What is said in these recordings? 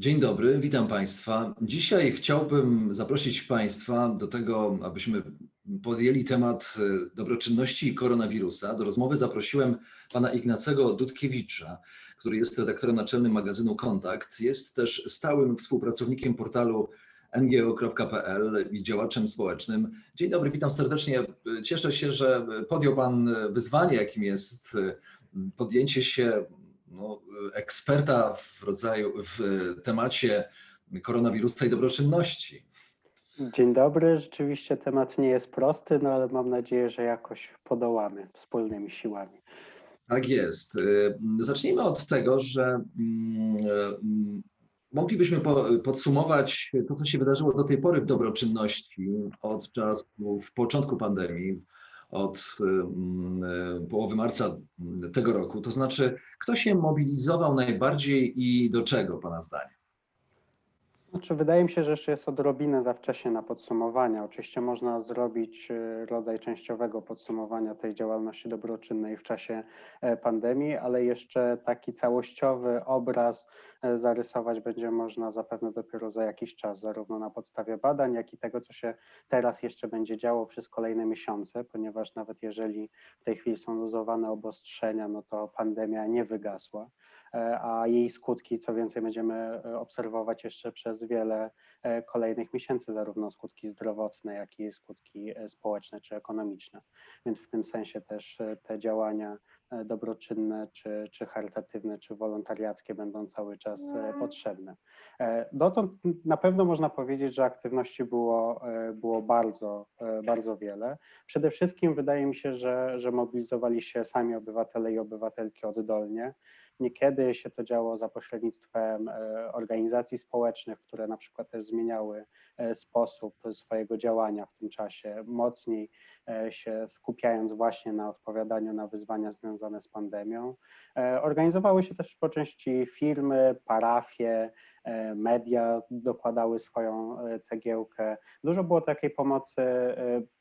Dzień dobry, witam Państwa. Dzisiaj chciałbym zaprosić Państwa do tego, abyśmy podjęli temat e, dobroczynności i koronawirusa. Do rozmowy zaprosiłem pana Ignacego Dudkiewicza, który jest redaktorem naczelnym magazynu Kontakt. Jest też stałym współpracownikiem portalu ngo.pl i działaczem społecznym. Dzień dobry, witam serdecznie. Cieszę się, że podjął Pan wyzwanie, jakim jest e, podjęcie się no, eksperta w rodzaju, w temacie koronawirusa i dobroczynności. Dzień dobry. Rzeczywiście temat nie jest prosty, no ale mam nadzieję, że jakoś podołamy wspólnymi siłami. Tak jest. Y, zacznijmy od tego, że mm, y, moglibyśmy podsumować to, co się wydarzyło do tej pory w dobroczynności od czasu, w początku pandemii, od mm, połowy marca tego roku. To znaczy, kto się mobilizował najbardziej i do czego, Pana zdaniem? Znaczy, wydaje mi się, że jeszcze jest odrobinę za wcześnie na podsumowanie. Oczywiście można zrobić y, rodzaj częściowego podsumowania tej działalności dobroczynnej w czasie e, pandemii, ale jeszcze taki całościowy obraz e, zarysować będzie można zapewne dopiero za jakiś czas, zarówno na podstawie badań, jak i tego, co się teraz jeszcze będzie działo przez kolejne miesiące, ponieważ nawet jeżeli w tej chwili są luzowane obostrzenia, no to pandemia nie wygasła. E, a jej skutki, co więcej, będziemy e, obserwować jeszcze przez wiele e, kolejnych miesięcy, zarówno skutki zdrowotne, jak i skutki społeczne czy ekonomiczne. Więc w tym sensie też te działania dobroczynne, czy, czy charytatywne, czy wolontariackie będą cały czas potrzebne. Dotąd na pewno można powiedzieć, że aktywności było, było bardzo, bardzo wiele. Przede wszystkim wydaje mi się, że, że mobilizowali się sami obywatele i obywatelki oddolnie. Niekiedy się to działo za pośrednictwem e, organizacji społecznych, które na przykład też zmieniały e, sposób swojego działania w tym czasie, mocniej e, się skupiając właśnie na odpowiadaniu na wyzwania związane z pandemią. Organizowały się też po części firmy, parafie, media dokładały swoją cegiełkę. Dużo było takiej pomocy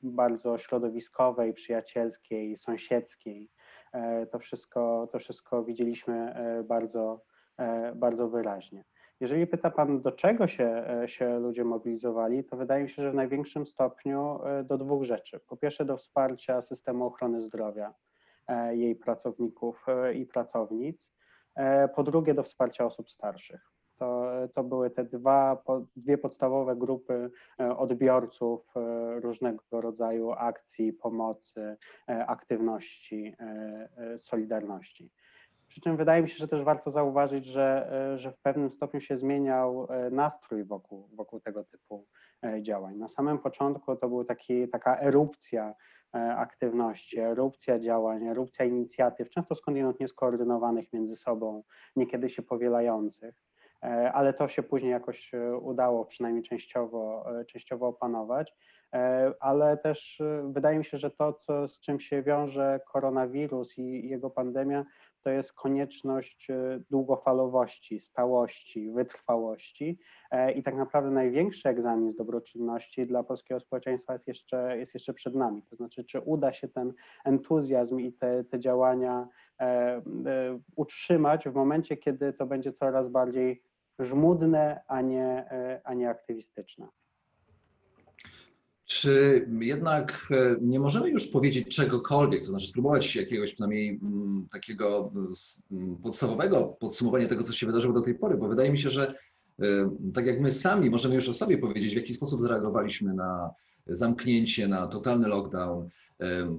bardzo środowiskowej, przyjacielskiej, sąsiedzkiej. E, to wszystko, to wszystko widzieliśmy e, bardzo, e, bardzo wyraźnie. Jeżeli pyta Pan, do czego się, się ludzie mobilizowali, to wydaje mi się, że w największym stopniu do dwóch rzeczy. Po pierwsze, do wsparcia systemu ochrony zdrowia, jej pracowników i pracownic. Po drugie, do wsparcia osób starszych. To, to były te dwa, dwie podstawowe grupy e, odbiorców e, różnego rodzaju akcji, pomocy, e, aktywności, solidarności. Przy czym wydaje mi się, że też warto zauważyć, że, że w pewnym stopniu się zmieniał nastrój wokół, wokół tego typu działań. Na samym początku to była taka erupcja aktywności, erupcja działań, erupcja inicjatyw, często skądinąd nieskoordynowanych między sobą, niekiedy się powielających. E, ale to się później jakoś e, udało przynajmniej częściowo, e, częściowo opanować. Ale też wydaje mi się, że to, co, z czym się wiąże koronawirus i jego pandemia, to jest konieczność długofalowości, stałości, wytrwałości. I tak naprawdę największy egzamin z dobroczynności dla polskiego społeczeństwa jest jeszcze, jest jeszcze przed nami. To znaczy, czy uda się ten entuzjazm i te, te działania utrzymać w momencie, kiedy to będzie coraz bardziej żmudne, a nie, e, a nie aktywistyczne. Czy jednak e, nie możemy już powiedzieć czegokolwiek, to znaczy spróbować jakiegoś przynajmniej mm, takiego mm, podstawowego podsumowania tego, co się wydarzyło do tej pory, bo wydaje mi się, że tak jak my sami możemy już o sobie powiedzieć, w jaki sposób zareagowaliśmy na zamknięcie, na totalny lockdown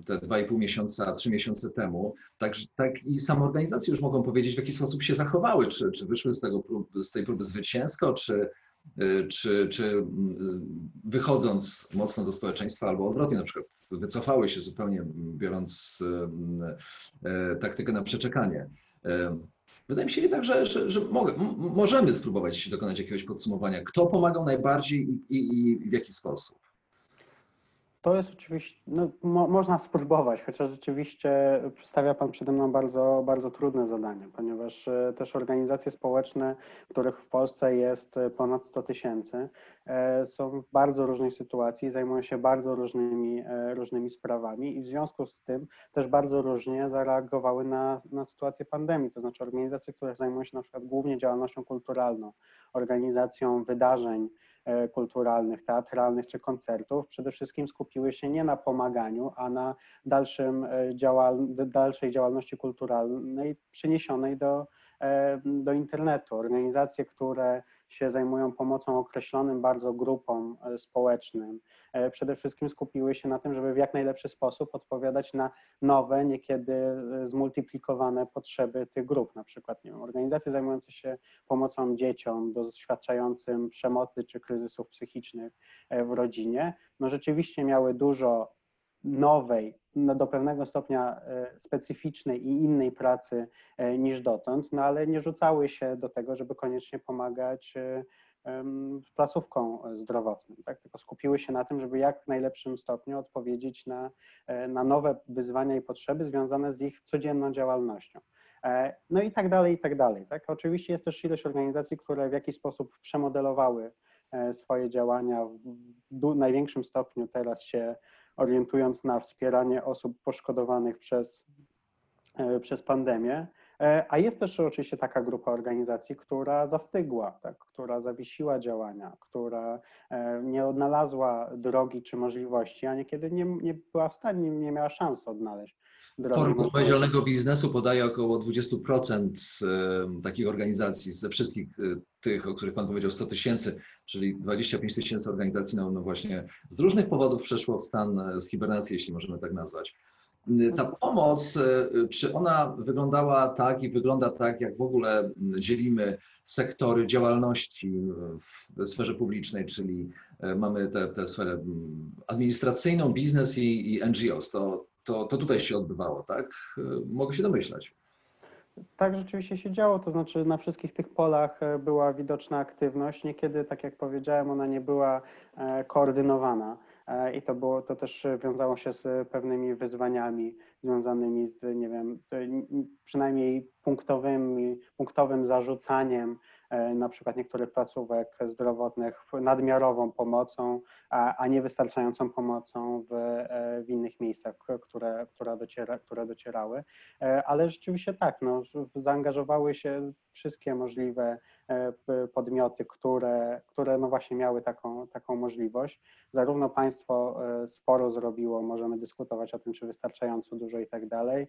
te dwa i pół miesiąca, trzy miesiące temu, tak, tak i same organizacje już mogą powiedzieć, w jaki sposób się zachowały, czy, czy wyszły z, tego, z tej próby zwycięsko, czy y, czy, czy y, wychodząc mocno do społeczeństwa, albo odwrotnie, na przykład wycofały się zupełnie, biorąc y, y, taktykę na przeczekanie. Wydaje mi się jednak, że, że, że mogę, możemy spróbować dokonać jakiegoś podsumowania. Kto pomagał najbardziej i, i, i w jaki sposób? To jest oczywiście, no, mo, można spróbować, chociaż rzeczywiście stawia Pan przede mną bardzo, bardzo trudne zadanie, ponieważ e, też organizacje społeczne, których w Polsce jest e, ponad 100 tysięcy, e, są w bardzo różnej sytuacji, zajmują się bardzo różnymi, różnymi sprawami i w związku z tym też bardzo różnie zareagowały na, na sytuację pandemii. To znaczy organizacje, które zajmują się na przykład głównie działalnością kulturalną, organizacją wydarzeń, kulturalnych, teatralnych czy koncertów, przede wszystkim skupiły się nie na pomaganiu, a na dalszym e, działal, dalszej działalności kulturalnej przeniesionej do, e, do internetu. Organizacje, które się zajmują pomocą określonym bardzo grupom e, społecznym, e, przede wszystkim skupiły się na tym, żeby w jak najlepszy sposób odpowiadać na nowe, niekiedy e, zmultiplikowane potrzeby tych grup. Na przykład nie wiem, organizacje zajmujące się pomocą dzieciom doświadczającym przemocy czy kryzysów psychicznych w rodzinie, no rzeczywiście miały dużo nowej, no do pewnego stopnia e, specyficznej i innej pracy e, niż dotąd, no ale nie rzucały się do tego, żeby koniecznie pomagać e, em, placówkom zdrowotnym, tak? tylko skupiły się na tym, żeby jak w najlepszym stopniu odpowiedzieć na, na nowe wyzwania i potrzeby związane z ich codzienną działalnością. No i tak dalej, i tak dalej. Tak? Oczywiście jest też ilość organizacji, które w jakiś sposób przemodelowały swoje działania w największym stopniu teraz się orientując na wspieranie osób poszkodowanych przez, e, przez pandemię. E, A jest też oczywiście taka grupa organizacji, która zastygła, tak, która zawiesiła działania, która e, nie odnalazła drogi czy możliwości, a niekiedy nie, nie była w stanie, nie, miała szans odnaleźć. Forum możliwości. Odpowiedzialnego Biznesu podaje około 20% e, takich organizacji ze wszystkich e, tych, o których Pan powiedział, 100 tysięcy, czyli 25 tysięcy organizacji, no, no właśnie z różnych powodów przeszło w stan e, z hibernacji, jeśli możemy tak nazwać. E, Ta pomoc, e, czy ona wyglądała tak i wygląda tak, jak w ogóle dzielimy sektory działalności w sferze publicznej, czyli e, mamy tę sferę administracyjną, biznes i, i NGOs. To, to, to tutaj się odbywało, tak? E, Mogę się domyślać. Tak rzeczywiście się działo, to znaczy na wszystkich tych polach e, była widoczna aktywność. Niekiedy, tak jak powiedziałem, ona nie była e, koordynowana i to, było, to też wiązało się z pewnymi wyzwaniami związanymi z, nie wiem, przynajmniej punktowymi, punktowym zarzucaniem e, na przykład niektórych placówek zdrowotnych nadmiarową pomocą, a, a niewystarczającą pomocą w, e, w innych miejscach, które, które, dociera, które docierały. E, ale rzeczywiście tak, no, zaangażowały się wszystkie możliwe podmioty, które, które no właśnie miały taką, taką możliwość. Zarówno państwo sporo zrobiło, możemy dyskutować o tym, czy wystarczająco dużo i tak dalej.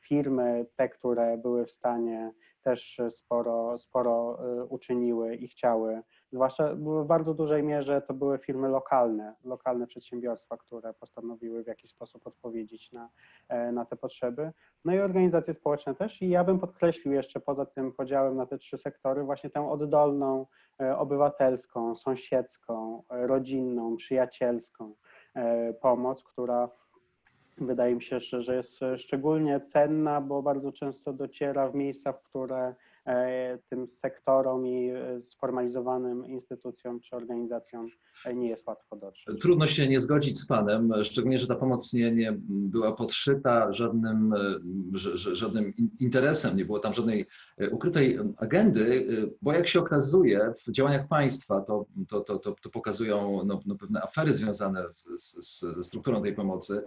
Firmy, te, które były w stanie, też sporo, sporo e, uczyniły i chciały, zwłaszcza w bardzo dużej mierze to były firmy lokalne, lokalne przedsiębiorstwa, które postanowiły w jakiś sposób odpowiedzieć na, e, na te potrzeby. No i organizacje społeczne też. I ja bym podkreślił jeszcze poza tym podziałem na te trzy sektory właśnie tę oddolną, e, obywatelską, sąsiedzką, rodzinną, przyjacielską e, pomoc, która wydaje mi się, że, jest szczególnie cenna, bo bardzo często dociera w miejsca, w które tym sektorom i e, sformalizowanym instytucjom czy organizacjom e, nie jest łatwo dotrzeć. Trudno się nie zgodzić z Panem, szczególnie, że ta pomoc nie, nie była podszyta żadnym, e, żadnym in- interesem, nie było tam żadnej e, ukrytej agendy, e, bo jak się okazuje w działaniach państwa, to, to, to, to, pokazują no, no pewne afery związane z, z, ze strukturą tej pomocy,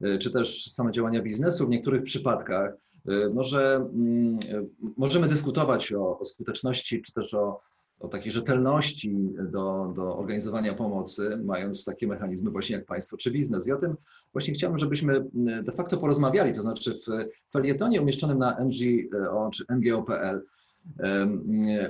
e, czy też same działania biznesu w niektórych przypadkach, e, no, że mm, możemy dyskutować o, o skuteczności, czy też o, o takiej rzetelności do, do organizowania pomocy, mając takie mechanizmy właśnie jak państwo czy biznes. I o tym właśnie chciałbym, żebyśmy mm, de facto porozmawiali, to znaczy w felietonie umieszczonym na NGO czy ngo.pl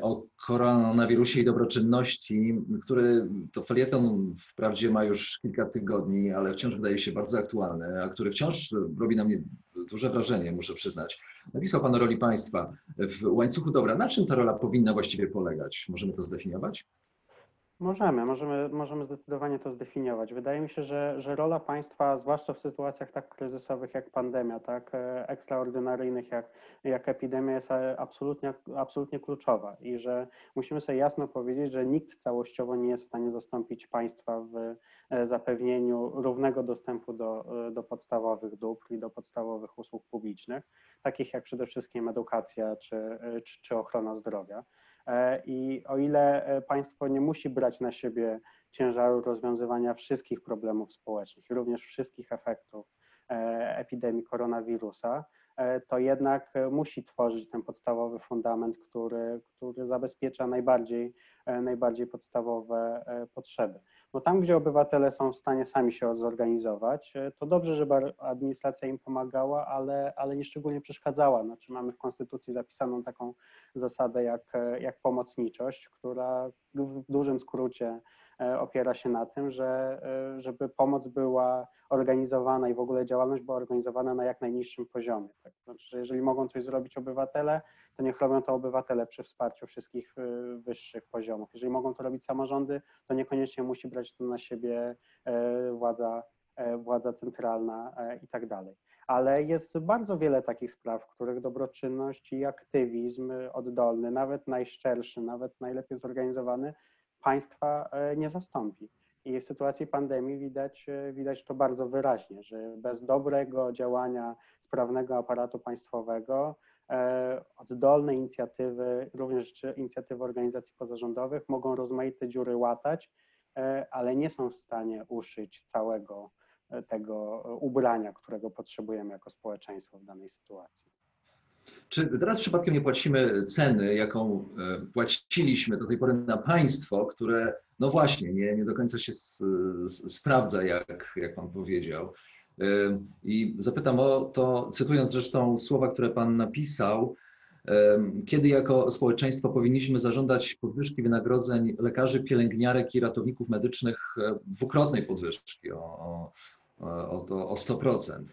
o koronawirusie i dobroczynności, który to felieton wprawdzie ma już kilka tygodni, ale wciąż wydaje się bardzo aktualny, a który wciąż robi na mnie duże wrażenie, muszę przyznać. Napisał Pan o roli państwa w łańcuchu dobra. Na czym ta rola powinna właściwie polegać? Możemy to zdefiniować? Możemy, możemy, możemy zdecydowanie to zdefiniować. Wydaje mi się, że, że rola państwa, zwłaszcza w sytuacjach tak kryzysowych jak pandemia, tak e, ekstraordynaryjnych jak, jak epidemia, jest e, absolutnie, absolutnie kluczowa i że musimy sobie jasno powiedzieć, że nikt całościowo nie jest w stanie zastąpić państwa w e, zapewnieniu równego dostępu do, do podstawowych dóbr i do podstawowych usług publicznych, takich jak przede wszystkim edukacja czy, czy, czy ochrona zdrowia. E, I o ile e, państwo nie musi brać na siebie ciężaru rozwiązywania wszystkich problemów społecznych również wszystkich efektów e, epidemii koronawirusa, to jednak musi tworzyć ten podstawowy fundament, który, który zabezpiecza najbardziej, najbardziej podstawowe potrzeby. Bo tam, gdzie obywatele są w stanie sami się zorganizować, to dobrze, żeby administracja im pomagała, ale, ale nie szczególnie przeszkadzała. Znaczy mamy w Konstytucji zapisaną taką zasadę jak, jak pomocniczość, która w dużym skrócie e, opiera się na tym, że e, żeby pomoc była organizowana i w ogóle działalność była organizowana na jak najniższym poziomie. Tak? Znaczy, że jeżeli mogą coś zrobić obywatele, to niech robią to obywatele przy wsparciu wszystkich e, wyższych poziomów. Jeżeli mogą to robić samorządy, to niekoniecznie musi brać to na siebie władza, władza centralna i tak dalej ale jest bardzo wiele takich spraw, w których dobroczynność i aktywizm oddolny, nawet najszczerszy, nawet najlepiej zorganizowany, państwa e, nie zastąpi. I w sytuacji pandemii widać, e, widać to bardzo wyraźnie, że bez dobrego działania sprawnego aparatu państwowego e, oddolne inicjatywy, również inicjatywy organizacji pozarządowych mogą rozmaite dziury łatać, ale nie są w stanie uszyć całego tego ubrania, którego potrzebujemy jako społeczeństwo w danej sytuacji. Czy teraz przypadkiem nie płacimy ceny, jaką e, płaciliśmy do tej pory na państwo, które no właśnie nie, nie do końca się sprawdza, jak, jak Pan powiedział. E, I zapytam o to, cytując zresztą słowa, które Pan napisał, e, kiedy jako społeczeństwo powinniśmy zażądać podwyżki wynagrodzeń lekarzy, pielęgniarek i ratowników medycznych, dwukrotnej podwyżki o, o o, o 100%.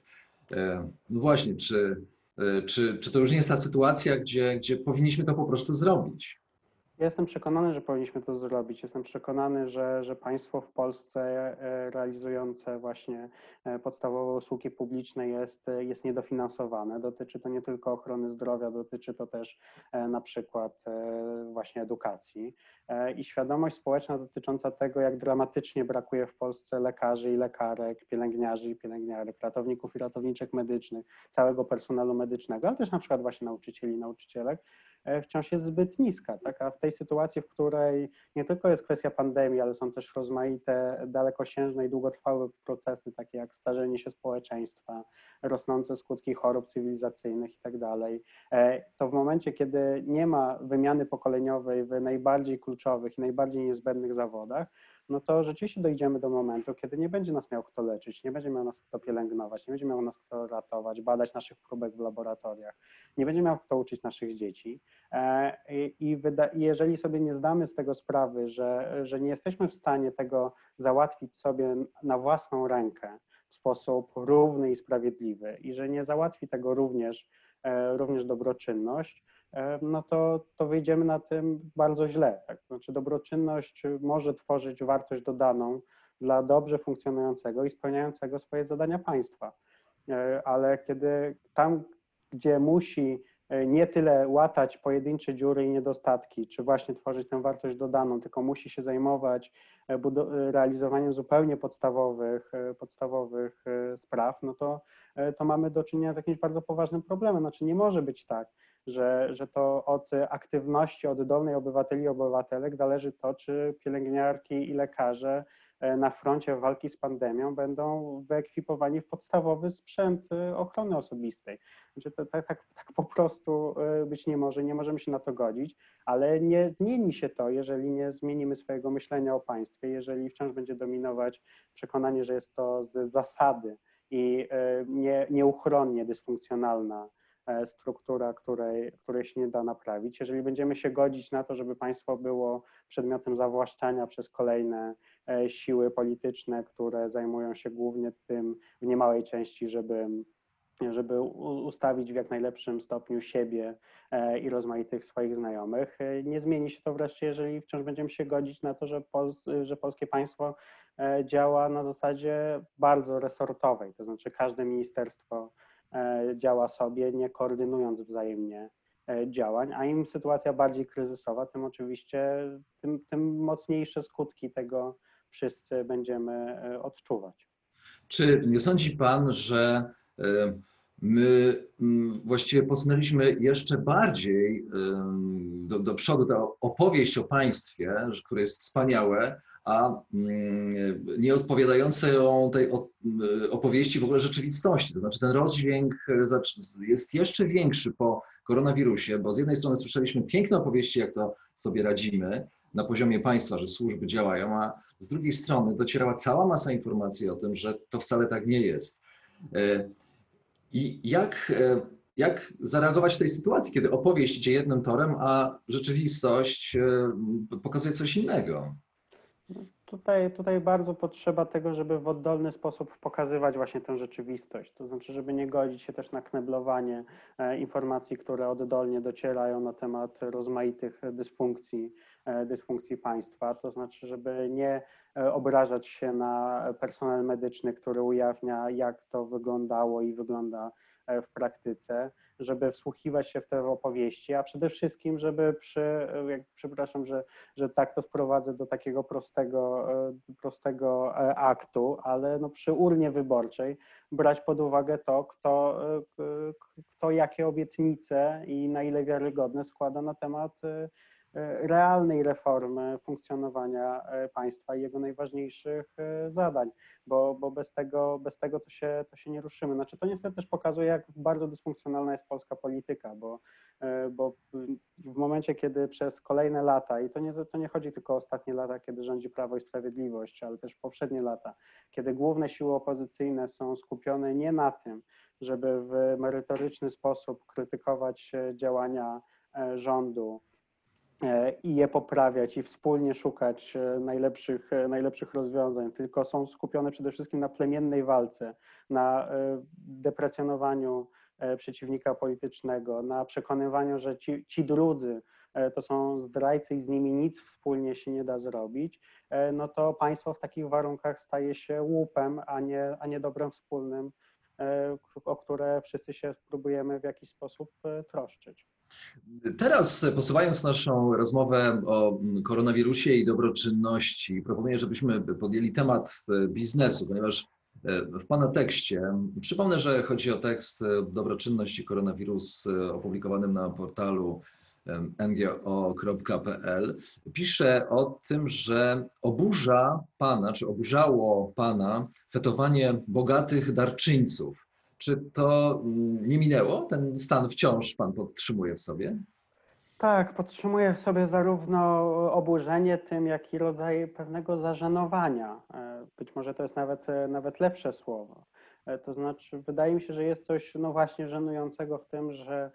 E, no właśnie, czy, czy, czy to już nie jest ta sytuacja, gdzie, gdzie powinniśmy to po prostu zrobić? Jestem przekonany, że powinniśmy to zrobić. Jestem przekonany, że, że państwo w Polsce e, realizujące właśnie e, podstawowe usługi publiczne jest, jest niedofinansowane. Dotyczy to nie tylko ochrony zdrowia, dotyczy to też e, na przykład właśnie edukacji. I świadomość społeczna dotycząca tego, jak dramatycznie brakuje w Polsce lekarzy i lekarek, pielęgniarzy i pielęgniarek, ratowników i ratowniczek medycznych, całego personelu medycznego, ale też na przykład właśnie nauczycieli i nauczycielek, E, wciąż jest zbyt niska. Tak? A w tej sytuacji, w której nie tylko jest kwestia pandemii, ale są też rozmaite, dalekosiężne i długotrwałe procesy, takie jak starzenie się społeczeństwa, rosnące skutki chorób cywilizacyjnych itd., tak e, to w momencie, kiedy nie ma wymiany pokoleniowej w najbardziej kluczowych i najbardziej niezbędnych zawodach, no to rzeczywiście dojdziemy do momentu, kiedy nie będzie nas miał kto leczyć, nie będzie miał nas kto pielęgnować, nie będzie miał nas kto ratować, badać naszych próbek w laboratoriach, nie będzie miał kto uczyć naszych dzieci. E, I, jeżeli sobie nie zdamy z tego sprawy, że, że nie jesteśmy w stanie tego załatwić sobie na własną rękę w sposób równy i sprawiedliwy i że nie załatwi tego również, e, również dobroczynność, no to, to wyjdziemy na tym bardzo źle. Tak? Znaczy dobroczynność może tworzyć wartość dodaną dla dobrze funkcjonującego i spełniającego swoje zadania państwa. E, ale kiedy tam, gdzie musi e, nie tyle łatać pojedyncze dziury i niedostatki, czy właśnie tworzyć tę wartość dodaną, tylko musi się zajmować realizowaniem zupełnie podstawowych, podstawowych spraw, no to, to mamy do czynienia z jakimś bardzo poważnym problemem. Znaczy nie może być tak, że, że to od aktywności oddolnej obywateli i obywatelek zależy to, czy pielęgniarki i lekarze e, na froncie walki z pandemią będą wyekwipowani w podstawowy sprzęt e, ochrony osobistej. Znaczy, to, tak, tak, tak po prostu e, być nie może, nie możemy się na to godzić, ale nie zmieni się to, jeżeli nie zmienimy swojego myślenia o państwie, jeżeli wciąż będzie dominować przekonanie, że jest to z zasady i nie, nieuchronnie dysfunkcjonalna struktura, której, której się nie da naprawić. Jeżeli będziemy się godzić na to, żeby państwo było przedmiotem zawłaszczania przez kolejne e, siły polityczne, które zajmują się głównie tym w niemałej części, żeby żeby ustawić w jak najlepszym stopniu siebie e, i rozmaitych swoich znajomych. E, Nie zmieni się to wreszcie, jeżeli wciąż będziemy się godzić na to, że, Pols że polskie państwo e, działa na zasadzie bardzo resortowej, to znaczy każde ministerstwo e, działa sobie, nie koordynując wzajemnie e, działań, a im sytuacja bardziej kryzysowa, tym oczywiście tym, tym mocniejsze skutki tego wszyscy będziemy e, odczuwać. Czy nie sądzi Pan, że e, my właściwie posunęliśmy jeszcze bardziej do, do przodu tę opowieść o państwie, które jest wspaniałe, a mm, nie odpowiadającą tej m, opowieści w ogóle rzeczywistości. To znaczy ten rozdźwięk zacz- jest jeszcze większy po koronawirusie, bo z jednej strony słyszeliśmy piękne opowieści, jak to sobie radzimy na poziomie państwa, że służby działają, a z drugiej strony docierała cała masa informacji o tym, że to wcale tak nie jest. E, I jak, jak zareagować w tej sytuacji, kiedy opowieść idzie jednym torem, a rzeczywistość pokazuje coś innego? Tutaj, tutaj bardzo potrzeba tego, żeby w oddolny sposób pokazywać właśnie tę rzeczywistość. To znaczy, żeby nie godzić się też na kneblowanie e, informacji, które oddolnie docierają na temat rozmaitych dysfunkcji, e, dysfunkcji państwa. To znaczy, żeby nie e, obrażać się na personel medyczny, który ujawnia, jak to wyglądało i wygląda w praktyce, żeby wsłuchiwać się w te opowieści, a przede wszystkim, żeby przy, jak, przepraszam, że że tak to sprowadzę do takiego prostego, e, prostego e, aktu, ale no przy urnie wyborczej brać pod uwagę to, kto, e, kto jakie obietnice i na ile wiarygodne składa na temat realnej reformy funkcjonowania e, państwa i jego najważniejszych e, zadań, bo, bo bez, tego, bez tego to się, to się nie ruszymy. Znaczy to niestety też pokazuje, jak bardzo dysfunkcjonalna jest polska polityka, bo e, bo w momencie, kiedy przez kolejne lata, i to nie, to nie chodzi tylko o ostatnie lata, kiedy rządzi Prawo i Sprawiedliwość, ale też poprzednie lata, kiedy główne siły opozycyjne są skupione nie na tym, żeby w merytoryczny sposób krytykować e, działania e, rządu e, i je poprawiać i wspólnie szukać e, najlepszych, e, najlepszych rozwiązań, tylko są skupione przede wszystkim na plemiennej walce, na e, deprecjonowaniu e, przeciwnika politycznego, na przekonywaniu, że ci, ci drudzy e, to są zdrajcy i z nimi nic wspólnie się nie da zrobić, e, no to państwo w takich warunkach staje się łupem, a nie, a nie dobrem wspólnym, e, o które wszyscy się próbujemy w jakiś sposób e, troszczyć. Teraz, e, posuwając naszą rozmowę o mm, koronawirusie i dobroczynności, proponuję, żebyśmy podjęli temat e, biznesu, ponieważ e, w Pana tekście, przypomnę, że chodzi o tekst Dobroczynność i koronawirus opublikowanym na portalu ngo.pl, pisze o tym, że oburza Pana, czy oburzało Pana fetowanie bogatych darczyńców. Czy to mm, nie minęło? Ten stan wciąż Pan podtrzymuje w sobie? Tak, podtrzymuję w sobie zarówno oburzenie tym, jak i rodzaj pewnego zażenowania. E, Być może to jest nawet, e, nawet lepsze słowo. E, To znaczy, wydaje mi się, że jest coś no właśnie żenującego w tym, że,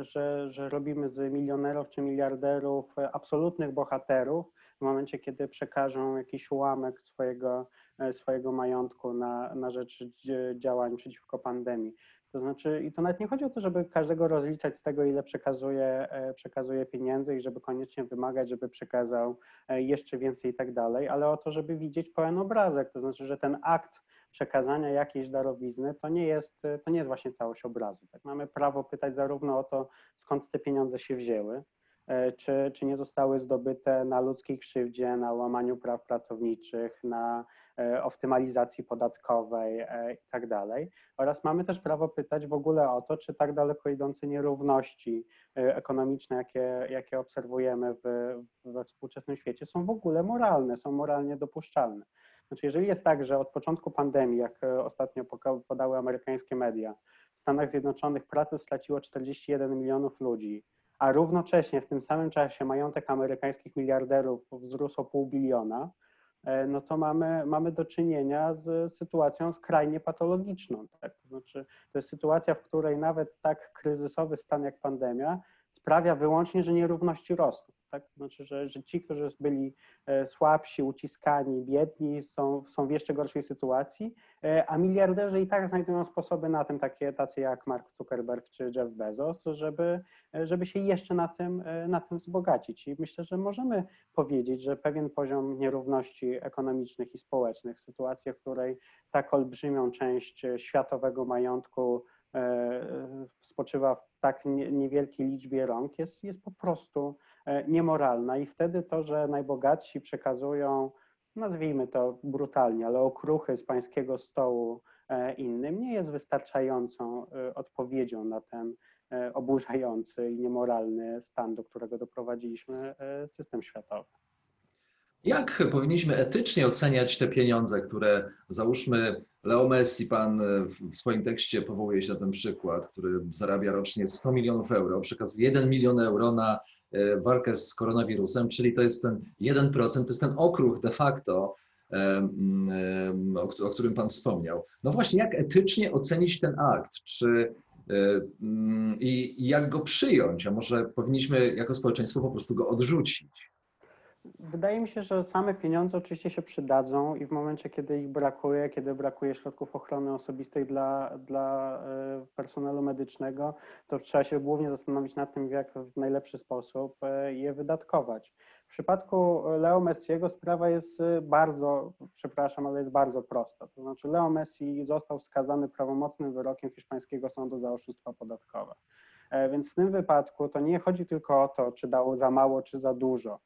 że, że robimy z milionerów czy miliarderów absolutnych bohaterów w momencie, kiedy przekażą jakiś ułamek swojego, e, swojego majątku na, na rzecz dzi- działań przeciwko pandemii. To znaczy, i to nawet nie chodzi o to, żeby każdego rozliczać z tego, ile przekazuje, e, przekazuje pieniędzy i żeby koniecznie wymagać, żeby przekazał e, jeszcze więcej i tak dalej, ale o to, żeby widzieć pełen obrazek. To znaczy, że ten akt przekazania jakiejś darowizny to nie jest, to nie jest właśnie całość obrazu. Tak? Mamy prawo pytać zarówno o to, skąd te pieniądze się wzięły, czy, czy nie zostały zdobyte na ludzkiej krzywdzie, na łamaniu praw pracowniczych, na e, optymalizacji podatkowej e, i tak. Oraz mamy też prawo pytać w ogóle o to, czy tak daleko idące nierówności e, ekonomiczne, jakie, jakie obserwujemy w, we współczesnym świecie, są w ogóle moralne, są moralnie dopuszczalne. Znaczy, jeżeli jest tak, że od początku pandemii, jak e, ostatnio podały amerykańskie media, w Stanach Zjednoczonych pracę straciło 41 milionów ludzi, a równocześnie w tym samym czasie majątek amerykańskich miliarderów wzrósł o pół biliona, e, no to mamy, mamy do czynienia z sytuacją skrajnie patologiczną. Tak? To znaczy, to jest sytuacja, w której nawet tak kryzysowy stan jak pandemia sprawia wyłącznie, że nierówności rosną. Tak? To znaczy, że, że ci, którzy byli e, słabsi, uciskani, biedni, są, są w jeszcze gorszej sytuacji, e, a miliarderzy i tak znajdują sposoby na tym, takie, tacy jak Mark Zuckerberg czy Jeff Bezos, żeby, e, żeby się jeszcze na tym, na tym wzbogacić. I myślę, że możemy powiedzieć, że pewien poziom nierówności ekonomicznych i społecznych, w sytuacji, w której tak olbrzymią część światowego majątku spoczywa w tak niewielkiej liczbie rąk, jest, jest po prostu niemoralna i wtedy to, że najbogatsi przekazują, nazwijmy to brutalnie, ale okruchy z pańskiego stołu e, innym, nie jest wystarczającą e, odpowiedzią na ten oburzający i niemoralny stan, do którego doprowadziliśmy system światowy. Jak powinniśmy etycznie oceniać te pieniądze, które załóżmy Leo Messi, pan w swoim tekście powołuje się na ten przykład, który zarabia rocznie 100 milionów euro, przekazuje 1 milion euro na E, walkę z koronawirusem, czyli to jest ten 1%, to jest ten okruch de facto, o którym Pan wspomniał. No właśnie, jak etycznie ocenić ten akt? Czy e, i jak go przyjąć, a może powinniśmy jako społeczeństwo po prostu go odrzucić? Wydaje mi się, że same pieniądze oczywiście się przydadzą i w momencie, kiedy ich brakuje, kiedy brakuje środków ochrony osobistej dla, dla e, personelu medycznego, to trzeba się głównie zastanowić nad tym, jak w najlepszy sposób e, je wydatkować. W przypadku Leo Messiego sprawa jest e, bardzo, przepraszam, ale jest bardzo prosta. To znaczy Leo Messi został skazany prawomocnym wyrokiem hiszpańskiego sądu za oszustwa podatkowe. Więc w tym wypadku to nie chodzi tylko o to, czy dało za mało, czy za dużo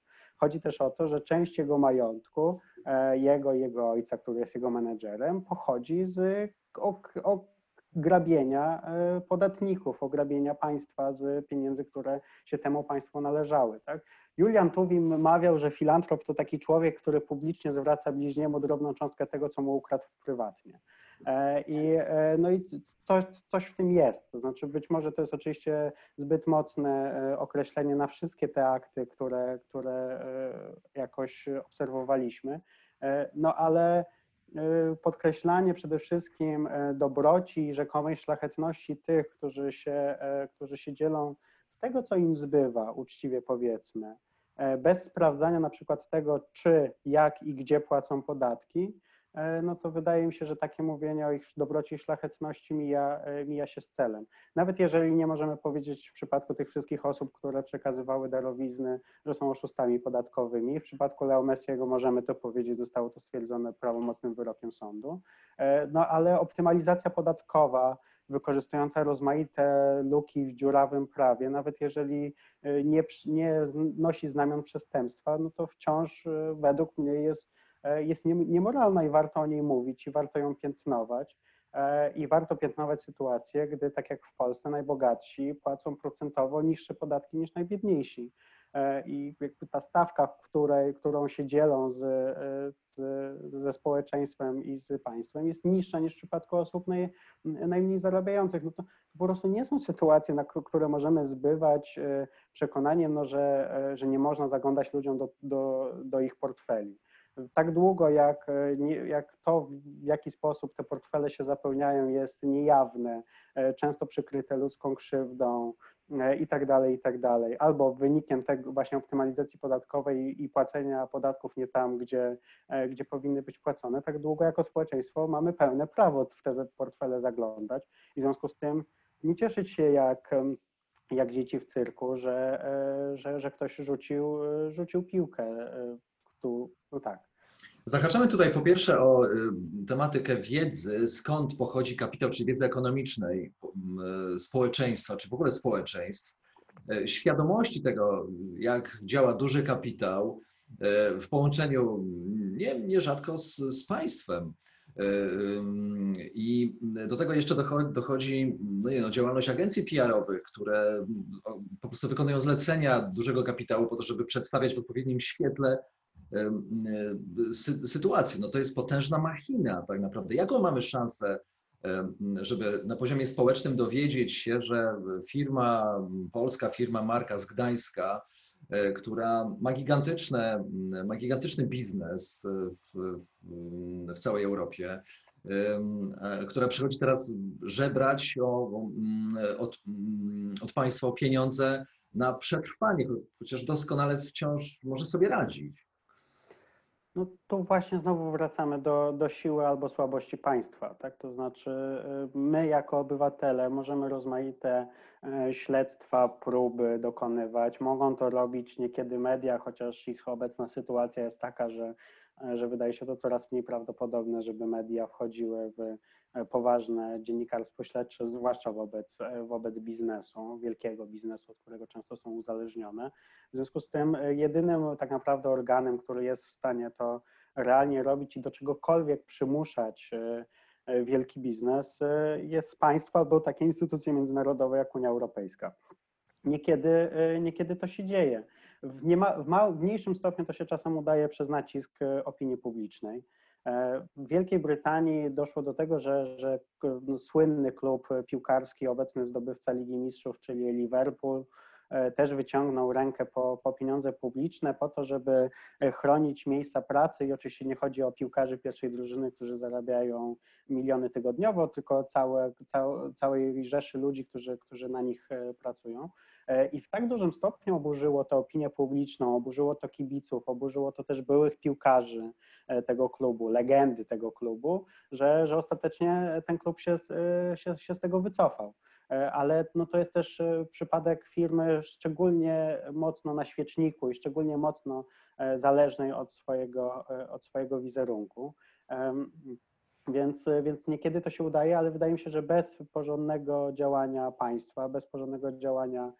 Chodzi też o to, że część jego majątku, e, jego i jego ojca, który jest jego menedżerem, pochodzi z grabienia e, podatników, ograbienia państwa z pieniędzy, które się temu państwu należały. Tak? Julian Tuwim mawiał, że filantrop to taki człowiek, który publicznie zwraca bliźniemu drobną cząstkę tego, co mu ukradł prywatnie. E, I, e, no i coś, coś w tym jest. To znaczy, być może to jest oczywiście zbyt mocne e, określenie na wszystkie te akty, które, które jakoś obserwowaliśmy, no ale podkreślanie przede wszystkim dobroci i rzekomej szlachetności tych, którzy się, którzy się dzielą z tego, co im zbywa, uczciwie powiedzmy, bez sprawdzania na przykład tego, czy, jak i gdzie płacą podatki, no to wydaje mi się, że takie mówienie o ich dobroci i szlachetności mija, e, mija się z celem. Nawet jeżeli nie możemy powiedzieć w przypadku tych wszystkich osób, które przekazywały darowizny, że są oszustami podatkowymi, w przypadku Leo Messiego możemy to powiedzieć, zostało to stwierdzone prawomocnym wyrokiem sądu, e, no ale optymalizacja podatkowa, wykorzystująca rozmaite luki w dziurawym prawie, nawet jeżeli nie, nie nosi znamion przestępstwa, no to wciąż według mnie jest E, jest niemoralna i warto o niej mówić i warto ją piętnować. E, I warto piętnować sytuację, gdy tak jak w Polsce najbogatsi płacą procentowo niższe podatki niż najbiedniejsi. E, I jakby ta stawka, której, którą się dzielą z, z, ze społeczeństwem i z państwem, jest niższa niż w przypadku osób naj, najmniej zarabiających. No to, to, po prostu nie są sytuacje, na które możemy zbywać przekonaniem, no, że, że nie można zaglądać ludziom do, do, do ich portfeli tak długo jak, e, jak to, w jaki sposób te portfele się zapełniają, jest niejawne, e, często przykryte ludzką krzywdą e, i tak dalej, i tak dalej, albo wynikiem tego właśnie optymalizacji podatkowej i płacenia podatków nie tam, gdzie, gdzie powinny być płacone, tak długo jako społeczeństwo mamy pełne prawo w te portfele zaglądać. I w związku z tym nie cieszyć się jak jak dzieci w cyrku, że, że, że ktoś rzucił, rzucił piłkę no tak. Zahaczamy tutaj po pierwsze o y, tematykę wiedzy, skąd pochodzi kapitał, czyli wiedzy ekonomicznej y, społeczeństwa, czy w ogóle społeczeństw, y, świadomości tego, jak działa duży kapitał w połączeniu nie, nierzadko z, z państwem. I do tego jeszcze dochodzi no nie, no, działalność agencji PR-owych, które po prostu wykonują zlecenia dużego kapitału po to, żeby przedstawiać w odpowiednim świetle sytuacji. No to jest potężna machina tak naprawdę. Jaką mamy szansę, żeby na poziomie społecznym dowiedzieć się, że firma, polska firma marka z Gdańska, e, która ma, gigantyczne, ma gigantyczny biznes w, w całej Europie, która przychodzi teraz żebrać o, od, od państwa o pieniądze na przetrwanie, chociaż doskonale wciąż może sobie radzić. No tu właśnie znowu wracamy do, do siły albo słabości państwa, tak? To znaczy y, my jako obywatele możemy rozmaite e, śledztwa, próby dokonywać. Mogą to robić niekiedy media, chociaż ich obecna sytuacja jest taka, że, że wydaje się to coraz mniej prawdopodobne, żeby media wchodziły w poważne dziennikarstwo śledcze, zwłaszcza wobec, wobec biznesu, wielkiego biznesu, od którego często są uzależnione. W związku z tym jedynym tak naprawdę organem, który jest w stanie to realnie robić i do czegokolwiek przymuszać wielki biznes jest państwo albo takie instytucje międzynarodowe jak Unia Europejska. Niekiedy, niekiedy to się dzieje. W, nie w, mał, w mniejszym stopniu to się czasem udaje przez nacisk opinii publicznej. W Wielkiej Brytanii doszło do tego, że, że no, słynny klub piłkarski, obecny zdobywca Ligi Mistrzów, czyli Liverpool, też wyciągnął rękę po, po pieniądze publiczne po to, żeby chronić miejsca pracy i oczywiście nie chodzi o piłkarzy pierwszej drużyny, którzy zarabiają miliony tygodniowo, tylko całe, całe, całej rzeszy ludzi, którzy, którzy na nich pracują. I w tak dużym stopniu oburzyło to opinię publiczną, oburzyło to kibiców, oburzyło to też byłych piłkarzy tego klubu, legendy tego klubu, że, że ostatecznie ten klub się, się, się z tego wycofał ale no to jest też przypadek firmy szczególnie mocno na świeczniku i szczególnie mocno zależnej od swojego, od swojego wizerunku. Więc, więc niekiedy to się udaje, ale wydaje mi się, że bez porządnego działania państwa, bez porządnego działania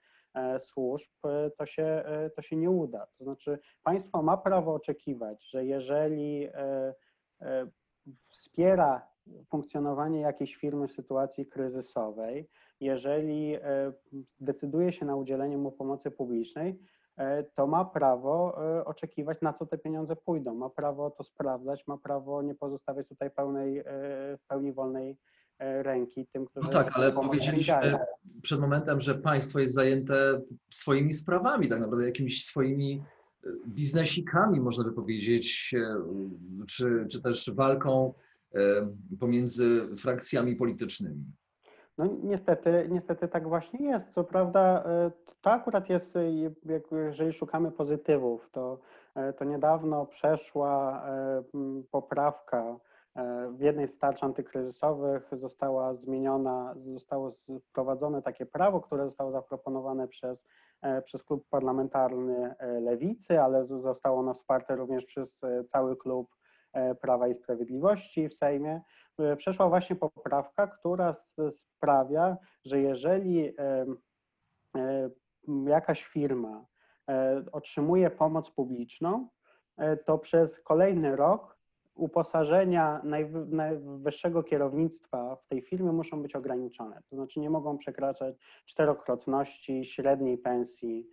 służb, to się, to się nie uda. To znaczy, państwo ma prawo oczekiwać, że jeżeli wspiera funkcjonowanie jakiejś firmy w sytuacji kryzysowej, jeżeli decyduje się na udzielenie mu pomocy publicznej, to ma prawo oczekiwać, na co te pieniądze pójdą. Ma prawo to sprawdzać, ma prawo nie pozostawiać tutaj pełnej, w pełni wolnej ręki tym, którzy. No tak, ale powiedzieliśmy przed momentem, że państwo jest zajęte swoimi sprawami, tak naprawdę jakimiś swoimi biznesikami, można by powiedzieć, czy, czy też walką pomiędzy frakcjami politycznymi. No niestety, niestety tak właśnie jest. Co prawda to akurat jest, jeżeli szukamy pozytywów, to, to niedawno przeszła poprawka w jednej z tarcz antykryzysowych została zmieniona, zostało wprowadzone takie prawo, które zostało zaproponowane przez, przez klub parlamentarny Lewicy, ale zostało ono wsparte również przez cały klub Prawa i Sprawiedliwości w Sejmie, przeszła właśnie poprawka, która sprawia, że jeżeli jakaś firma otrzymuje pomoc publiczną, to przez kolejny rok uposażenia najwyższego kierownictwa w tej firmie muszą być ograniczone. To znaczy nie mogą przekraczać czterokrotności średniej pensji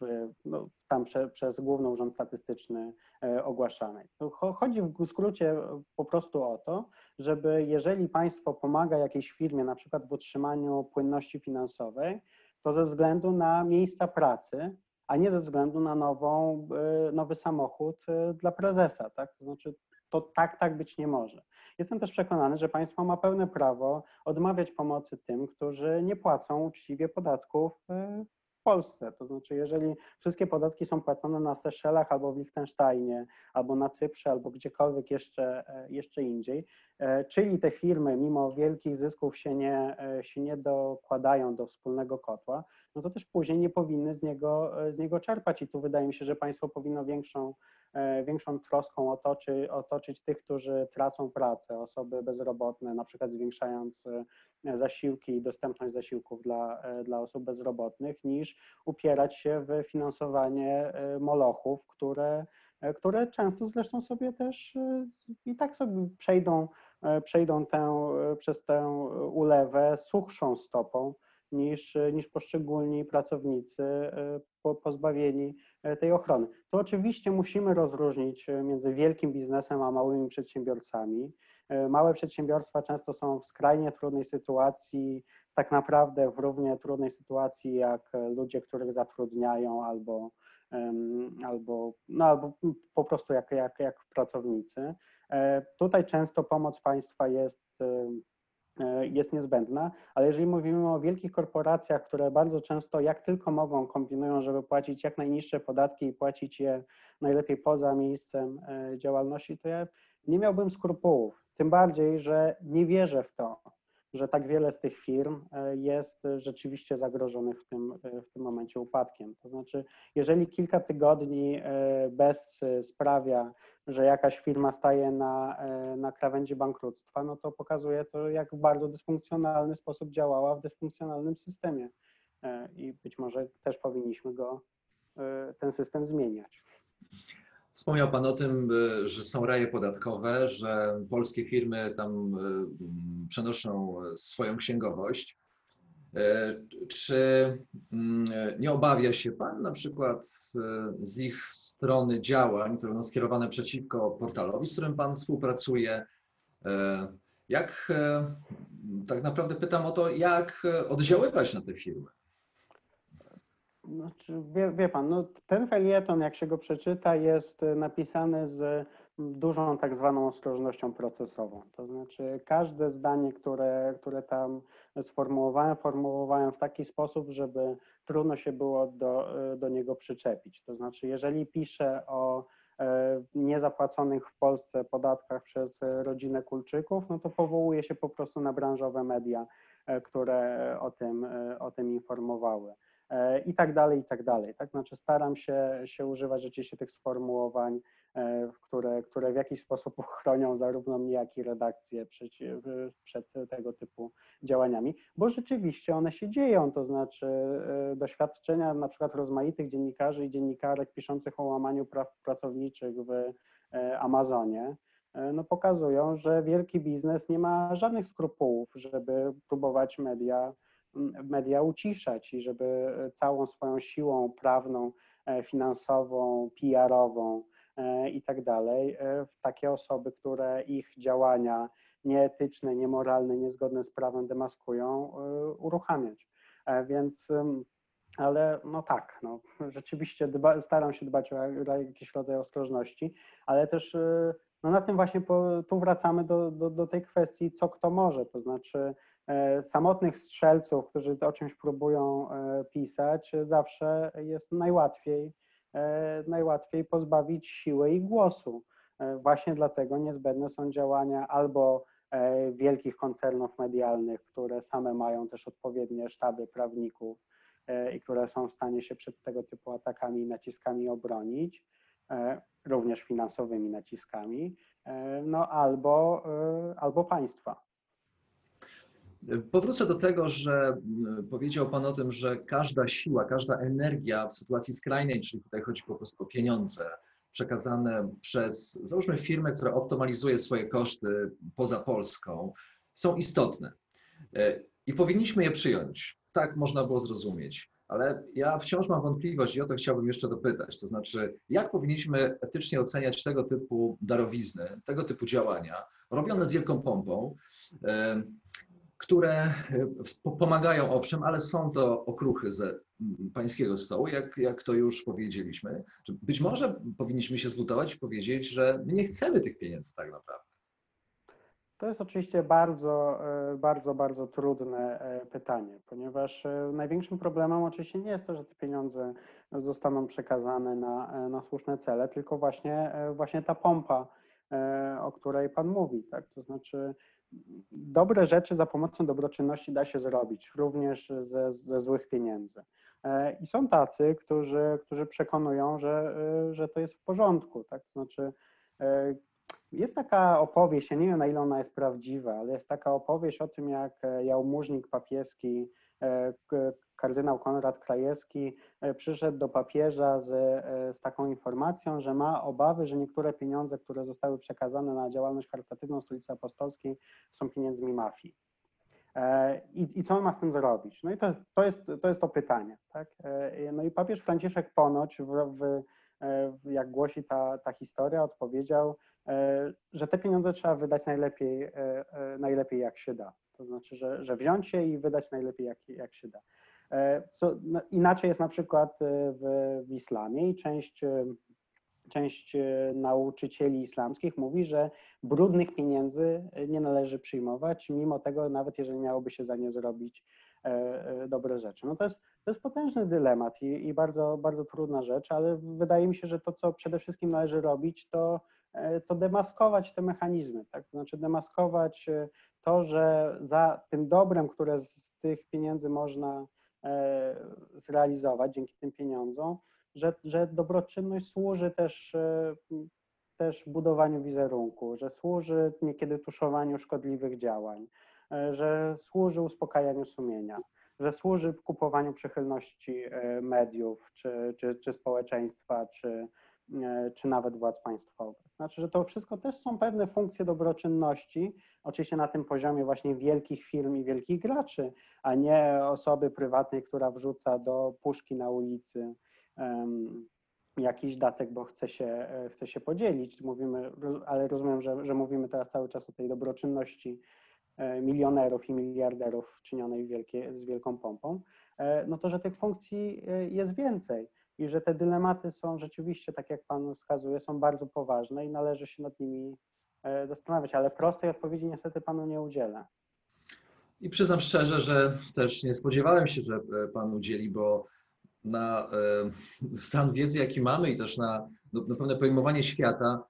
w, no, tam prze, przez Główny Urząd Statystyczny ogłaszanej. Chodzi w skrócie po prostu o to, żeby jeżeli państwo pomaga jakiejś firmie, na przykład w utrzymaniu płynności finansowej, to ze względu na miejsca pracy, a nie ze względu na nową, nowy samochód dla prezesa, tak? To znaczy to tak, tak być nie może. Jestem też przekonany, że państwo ma pełne prawo odmawiać pomocy tym, którzy nie płacą uczciwie podatków w Polsce. To znaczy, jeżeli wszystkie podatki są płacone na Seszelach albo w Liechtensteinie, albo na Cyprze, albo gdziekolwiek jeszcze, jeszcze indziej, czyli te firmy mimo wielkich zysków się nie, się nie dokładają do wspólnego kotła, no to też później nie powinny z niego, z niego czerpać. I tu wydaje mi się, że państwo powinno większą, większą troską otoczy, otoczyć tych, którzy tracą pracę, osoby bezrobotne, na przykład zwiększając zasiłki i dostępność zasiłków dla, dla osób bezrobotnych, niż upierać się w finansowanie molochów, które, które często zresztą sobie też i tak sobie przejdą, przejdą tę, przez tę ulewę suchszą stopą niż, niż poszczególni pracownicy pozbawieni tej ochrony. To oczywiście musimy rozróżnić między wielkim biznesem a małymi przedsiębiorcami. Małe przedsiębiorstwa często są w skrajnie trudnej sytuacji, tak naprawdę w równie trudnej sytuacji jak ludzie, których zatrudniają albo, albo, no, albo po prostu jak, jak, jak pracownicy. Tutaj często pomoc państwa jest e, jest niezbędna, ale jeżeli mówimy o wielkich korporacjach, które bardzo często jak tylko mogą kombinują, żeby płacić jak najniższe podatki i płacić je najlepiej poza miejscem e, działalności, to ja nie miałbym skrupułów. Tym bardziej, że nie wierzę w to, że tak wiele z tych firm e, jest rzeczywiście zagrożonych w tym, e, w tym momencie upadkiem. To znaczy, jeżeli kilka tygodni e, bez sprawia, że jakaś firma staje na, na krawędzi bankructwa, no to pokazuje to, jak w bardzo dysfunkcjonalny sposób działała w dysfunkcjonalnym systemie. I być może też powinniśmy go, ten system zmieniać. Wspomniał Pan o tym, e, że są raje podatkowe, że polskie firmy tam e, przenoszą swoją księgowość. E, czy mm, nie obawia się Pan na przykład z ich strony działań, które będą skierowane przeciwko portalowi, z którym Pan współpracuje? Jak tak naprawdę pytam o to, jak oddziaływać na te firmy? Znaczy, wie, wie pan, no, ten felieton, jak się go przeczyta, jest e, napisany z dużą tak zwaną ostrożnością procesową. To znaczy, każde zdanie, które, które tam sformułowałem, formułowałem w taki sposób, żeby trudno się było do, e, do niego przyczepić. To znaczy, jeżeli piszę o e, niezapłaconych w Polsce podatkach przez rodzinę Kulczyków, no to powołuję się po prostu na branżowe media, które o tym, o tym informowały. E, i tak dalej, i tak dalej. Tak? Znaczy staram się, się używać rzeczywiście tych sformułowań, e, które, które w jakiś sposób chronią zarówno mnie, jak i redakcję przed, przed tego typu działaniami, bo rzeczywiście one się dzieją, to znaczy e, doświadczenia na przykład rozmaitych dziennikarzy i dziennikarek piszących o łamaniu praw pracowniczych w Amazonie, no pokazują, że wielki biznes nie ma żadnych skrupułów, żeby próbować media media uciszać i żeby całą swoją siłą prawną, e, finansową, PR-ową e, i tak dalej e, w takie osoby, które ich działania nieetyczne, niemoralne, niezgodne z prawem demaskują, uruchamiać. Więc ale no tak, no, rzeczywiście dba, staram się dbać o jakiś rodzaj ostrożności, ale też no na tym właśnie po, tu wracamy do, do, do tej kwestii, co kto może, to znaczy E, samotnych strzelców, którzy o czymś próbują e, pisać, zawsze jest najłatwiej, e, najłatwiej pozbawić siły i głosu. Właśnie dlatego niezbędne są działania albo wielkich koncernów medialnych, które same mają też odpowiednie sztaby prawników i które są w stanie się przed tego typu atakami i naciskami obronić, również finansowymi naciskami, no albo, albo państwa. Powrócę do tego, że powiedział Pan o tym, że każda siła, każda energia w sytuacji skrajnej, czyli tutaj chodzi po prostu o pieniądze przekazane przez, załóżmy, firmę, która optymalizuje swoje koszty poza Polską, są istotne. E, I powinniśmy je przyjąć. Tak można było zrozumieć. Ale ja wciąż mam wątpliwość i o to chciałbym jeszcze dopytać. To znaczy, jak powinniśmy etycznie oceniać tego typu darowizny, tego typu działania, robione z wielką pompą, e, które e, pomagają owszem, ale są to okruchy ze pańskiego stołu, jak, jak to już powiedzieliśmy. Być może powinniśmy się zbudować i powiedzieć, że my nie chcemy tych pieniędzy tak naprawdę. To jest oczywiście bardzo, e, bardzo, bardzo trudne e, pytanie, ponieważ największym problemem oczywiście nie jest to, że te pieniądze zostaną przekazane na, na słuszne cele, tylko właśnie, właśnie ta pompa, o której Pan mówi. Tak? To znaczy, dobre rzeczy za pomocą dobroczynności da się zrobić, również ze, ze złych pieniędzy. E, I są tacy, którzy, którzy przekonują, że, e, że to jest w porządku. Tak? To znaczy, e, jest taka opowieść, ja nie wiem na ile ona jest prawdziwa, ale jest taka opowieść o tym, jak jałmużnik papieski kardynał Konrad Krajewski e, przyszedł do papieża z, e, z taką informacją, że ma obawy, że niektóre pieniądze, które zostały przekazane na działalność charytatywną Stolicy Apostolskiej są pieniędzmi mafii. E, I, I, co on ma z tym zrobić? No i to, to, jest, to jest to pytanie. Tak? No i papież Franciszek ponoć, w, w, jak głosi ta, ta historia, odpowiedział, że te pieniądze trzeba wydać najlepiej, najlepiej jak się da. To znaczy, że, że wziąć je i wydać najlepiej jak, jak się da. E, co, no, inaczej jest na przykład e, w, w islamie i część, e, część nauczycieli islamskich mówi, że brudnych pieniędzy nie należy przyjmować, mimo tego, nawet jeżeli miałoby się za nie zrobić dobre rzeczy. No to jest, to jest potężny dylemat i, i bardzo, bardzo trudna rzecz, ale wydaje mi się, że to, co przede wszystkim należy robić, to, to demaskować te mechanizmy, tak? Znaczy demaskować to, że za tym dobrem, które z tych pieniędzy można zrealizować dzięki tym pieniądzom, że, że dobroczynność służy też, e, też budowaniu wizerunku, że służy niekiedy tuszowaniu szkodliwych działań, e, że służy uspokajaniu sumienia, że służy kupowaniu przychylności e, mediów, czy, czy, czy społeczeństwa, czy, e, czy nawet władz państwowych. Znaczy, że to wszystko też są pewne funkcje dobroczynności, oczywiście na tym poziomie właśnie wielkich firm i wielkich graczy, a nie osoby prywatnej, która wrzuca do puszki na ulicy em, jakiś datek, bo chce się, e, chce się podzielić. Mówimy, ale rozumiem, że, że mówimy teraz cały czas o tej dobroczynności e, milionerów i miliarderów czynionej wielkie, z wielką pompą, e, no to, że tych funkcji e, jest więcej i że te dylematy są rzeczywiście, tak jak Pan wskazuje, są bardzo poważne i należy się nad nimi e, zastanawiać, ale prostej odpowiedzi niestety Panu nie udzielę. I przyznam szczerze, że też nie spodziewałem się, że e, Pan udzieli, bo na e, stan wiedzy, jaki mamy i też na, no, na pewne pojmowanie świata,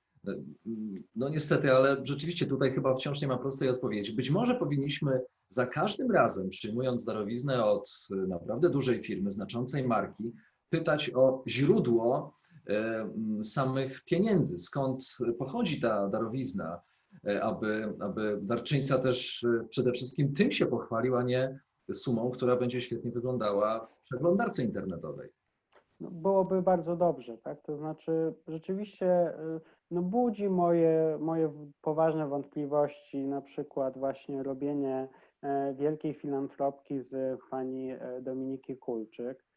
no niestety, ale rzeczywiście tutaj chyba wciąż nie ma prostej odpowiedzi. Być może powinniśmy za każdym razem, przyjmując darowiznę od naprawdę dużej firmy, znaczącej marki, pytać o źródło e, samych pieniędzy, skąd pochodzi ta darowizna, e, aby, aby darczyńca też e, przede wszystkim tym się pochwalił, a nie sumą, która będzie świetnie wyglądała w przeglądarce internetowej. No, byłoby bardzo dobrze, tak? To znaczy rzeczywiście no, budzi moje, moje poważne wątpliwości, na przykład właśnie robienie wielkiej filantropki z pani Dominiki Kulczyk,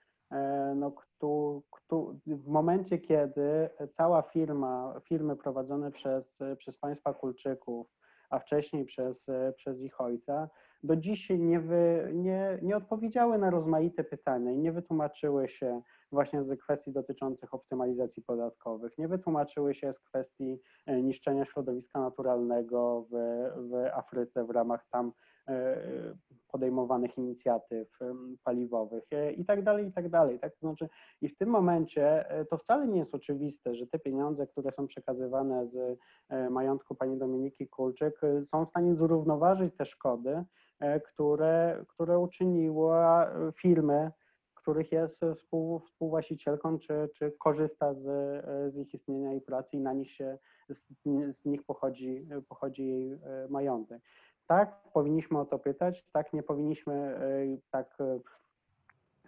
no, kto, kto, w momencie, kiedy cała firma, firmy prowadzone przez, przez państwa Kulczyków, a wcześniej przez, e, przez ich ojca, do dzisiaj nie, wy, nie, nie odpowiedziały na rozmaite pytania i nie wytłumaczyły się, właśnie z kwestii dotyczących optymalizacji podatkowych, nie wytłumaczyły się z kwestii e, niszczenia środowiska naturalnego w, w Afryce w ramach tam e, podejmowanych inicjatyw paliwowych e, i tak dalej, i tak dalej. Tak? To znaczy, i w tym momencie e, to wcale nie jest oczywiste, że te pieniądze, które są przekazywane z e, majątku pani Dominiki Kulczyk, e, są w stanie zrównoważyć te szkody, e, które, które uczyniła e, firmy, których jest współ, współwłaścicielką, czy, czy korzysta z, z ich istnienia i pracy i na nich się, z, z nich pochodzi, pochodzi jej e, majątek. Tak, powinniśmy o to pytać, tak, nie powinniśmy e, tak e,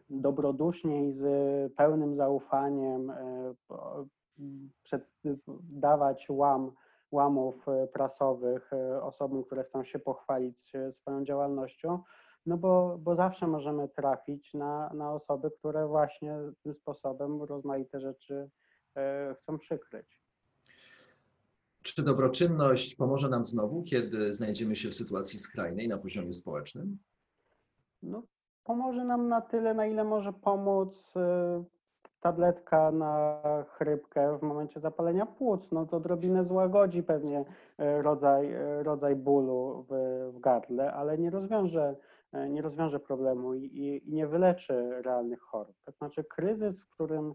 dobrodusznie i z pełnym zaufaniem e, dawać łam, łamów prasowych osobom, które chcą się pochwalić swoją działalnością, no bo, bo zawsze możemy trafić na, na osoby, które właśnie tym sposobem rozmaite rzeczy chcą przykryć. Czy dobroczynność pomoże nam znowu, kiedy znajdziemy się w sytuacji skrajnej na poziomie społecznym? No, pomoże nam na tyle, na ile może pomóc e, tabletka na chrypkę w momencie zapalenia płuc. No to odrobinę złagodzi pewnie e, rodzaj, e, rodzaj bólu w, w gardle, ale nie rozwiąże, nie rozwiąże problemu i, i, i nie wyleczy realnych chorób. To znaczy kryzys, w którym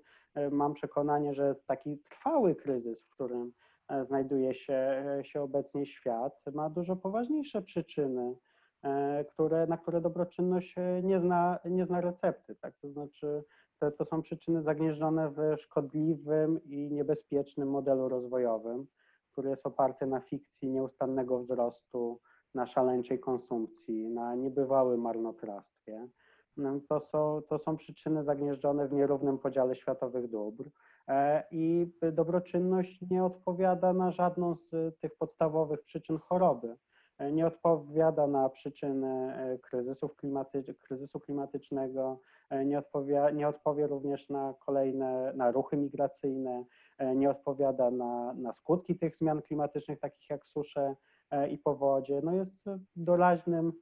mam przekonanie, że jest taki trwały kryzys, w którym znajduje się, e, się obecnie świat, ma dużo poważniejsze przyczyny, e, które, na które dobroczynność e, nie zna, nie zna recepty. Tak? To znaczy, to, to są przyczyny zagnieżdżone w szkodliwym i niebezpiecznym modelu rozwojowym, który jest oparty na fikcji nieustannego wzrostu, na szaleńczej konsumpcji, na niebywałym marnotrawstwie. No, To są, to są przyczyny zagnieżdżone w nierównym podziale światowych dóbr. E, I dobroczynność nie odpowiada na żadną z tych podstawowych przyczyn choroby. E, Nie odpowiada na przyczyny e, kryzysów kryzysu klimatycznego, e, nie, odpowie, nie odpowie również na kolejne, na ruchy migracyjne, e, nie odpowiada na, na skutki tych zmian klimatycznych, takich jak susze e, i powodzie. No jest doraźnym,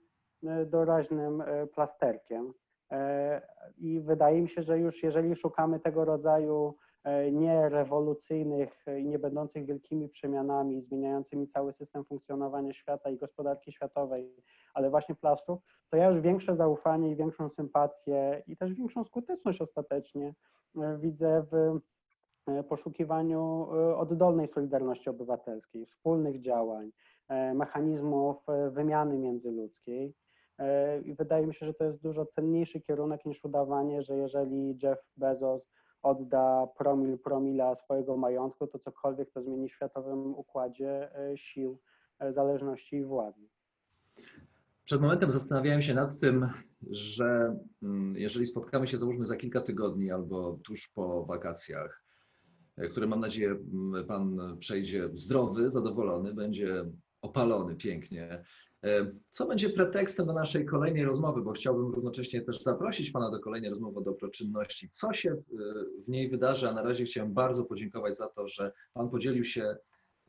e, doraźnym e, plasterkiem. E, I wydaje mi się, że już jeżeli szukamy tego rodzaju e, nie rewolucyjnych e, i nie będących wielkimi przemianami, zmieniającymi cały system funkcjonowania świata i gospodarki światowej, ale właśnie plastrów, to ja już większe zaufanie i większą sympatię i też większą skuteczność ostatecznie e, widzę w e, poszukiwaniu e, oddolnej solidarności obywatelskiej, wspólnych działań, e, mechanizmów e, wymiany międzyludzkiej. E, I wydaje mi się, że to jest dużo cenniejszy kierunek niż udawanie, że jeżeli Jeff Bezos odda promil promila swojego majątku, to cokolwiek to zmieni w światowym układzie e, sił, e, zależności i władzy. Przed momentem zastanawiałem się nad tym, że mm, jeżeli spotkamy się, załóżmy, za kilka tygodni albo tuż po wakacjach, e, które mam nadzieję mm, Pan przejdzie zdrowy, zadowolony, będzie opalony pięknie. E, Co będzie pretekstem do naszej kolejnej rozmowy, bo chciałbym równocześnie też zaprosić Pana do kolejnej rozmowy o dobroczynności. Co się e, w niej wydarzy, a na razie chciałem bardzo podziękować za to, że Pan podzielił się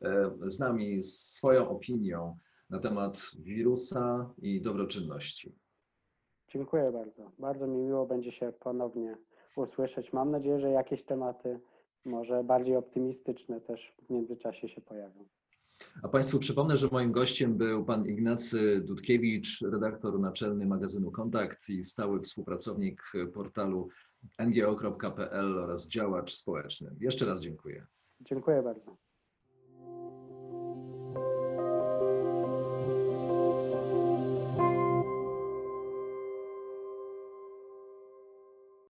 e, z nami swoją opinią na temat wirusa i dobroczynności. Dziękuję bardzo. Bardzo mi miło będzie się ponownie usłyszeć. Mam nadzieję, że jakieś tematy może bardziej optymistyczne też w międzyczasie się pojawią. A Państwu przypomnę, że moim gościem był pan Ignacy Dudkiewicz, redaktor naczelny magazynu Kontakt i stały współpracownik portalu ngo.pl oraz działacz społeczny. Jeszcze raz dziękuję. Dziękuję bardzo.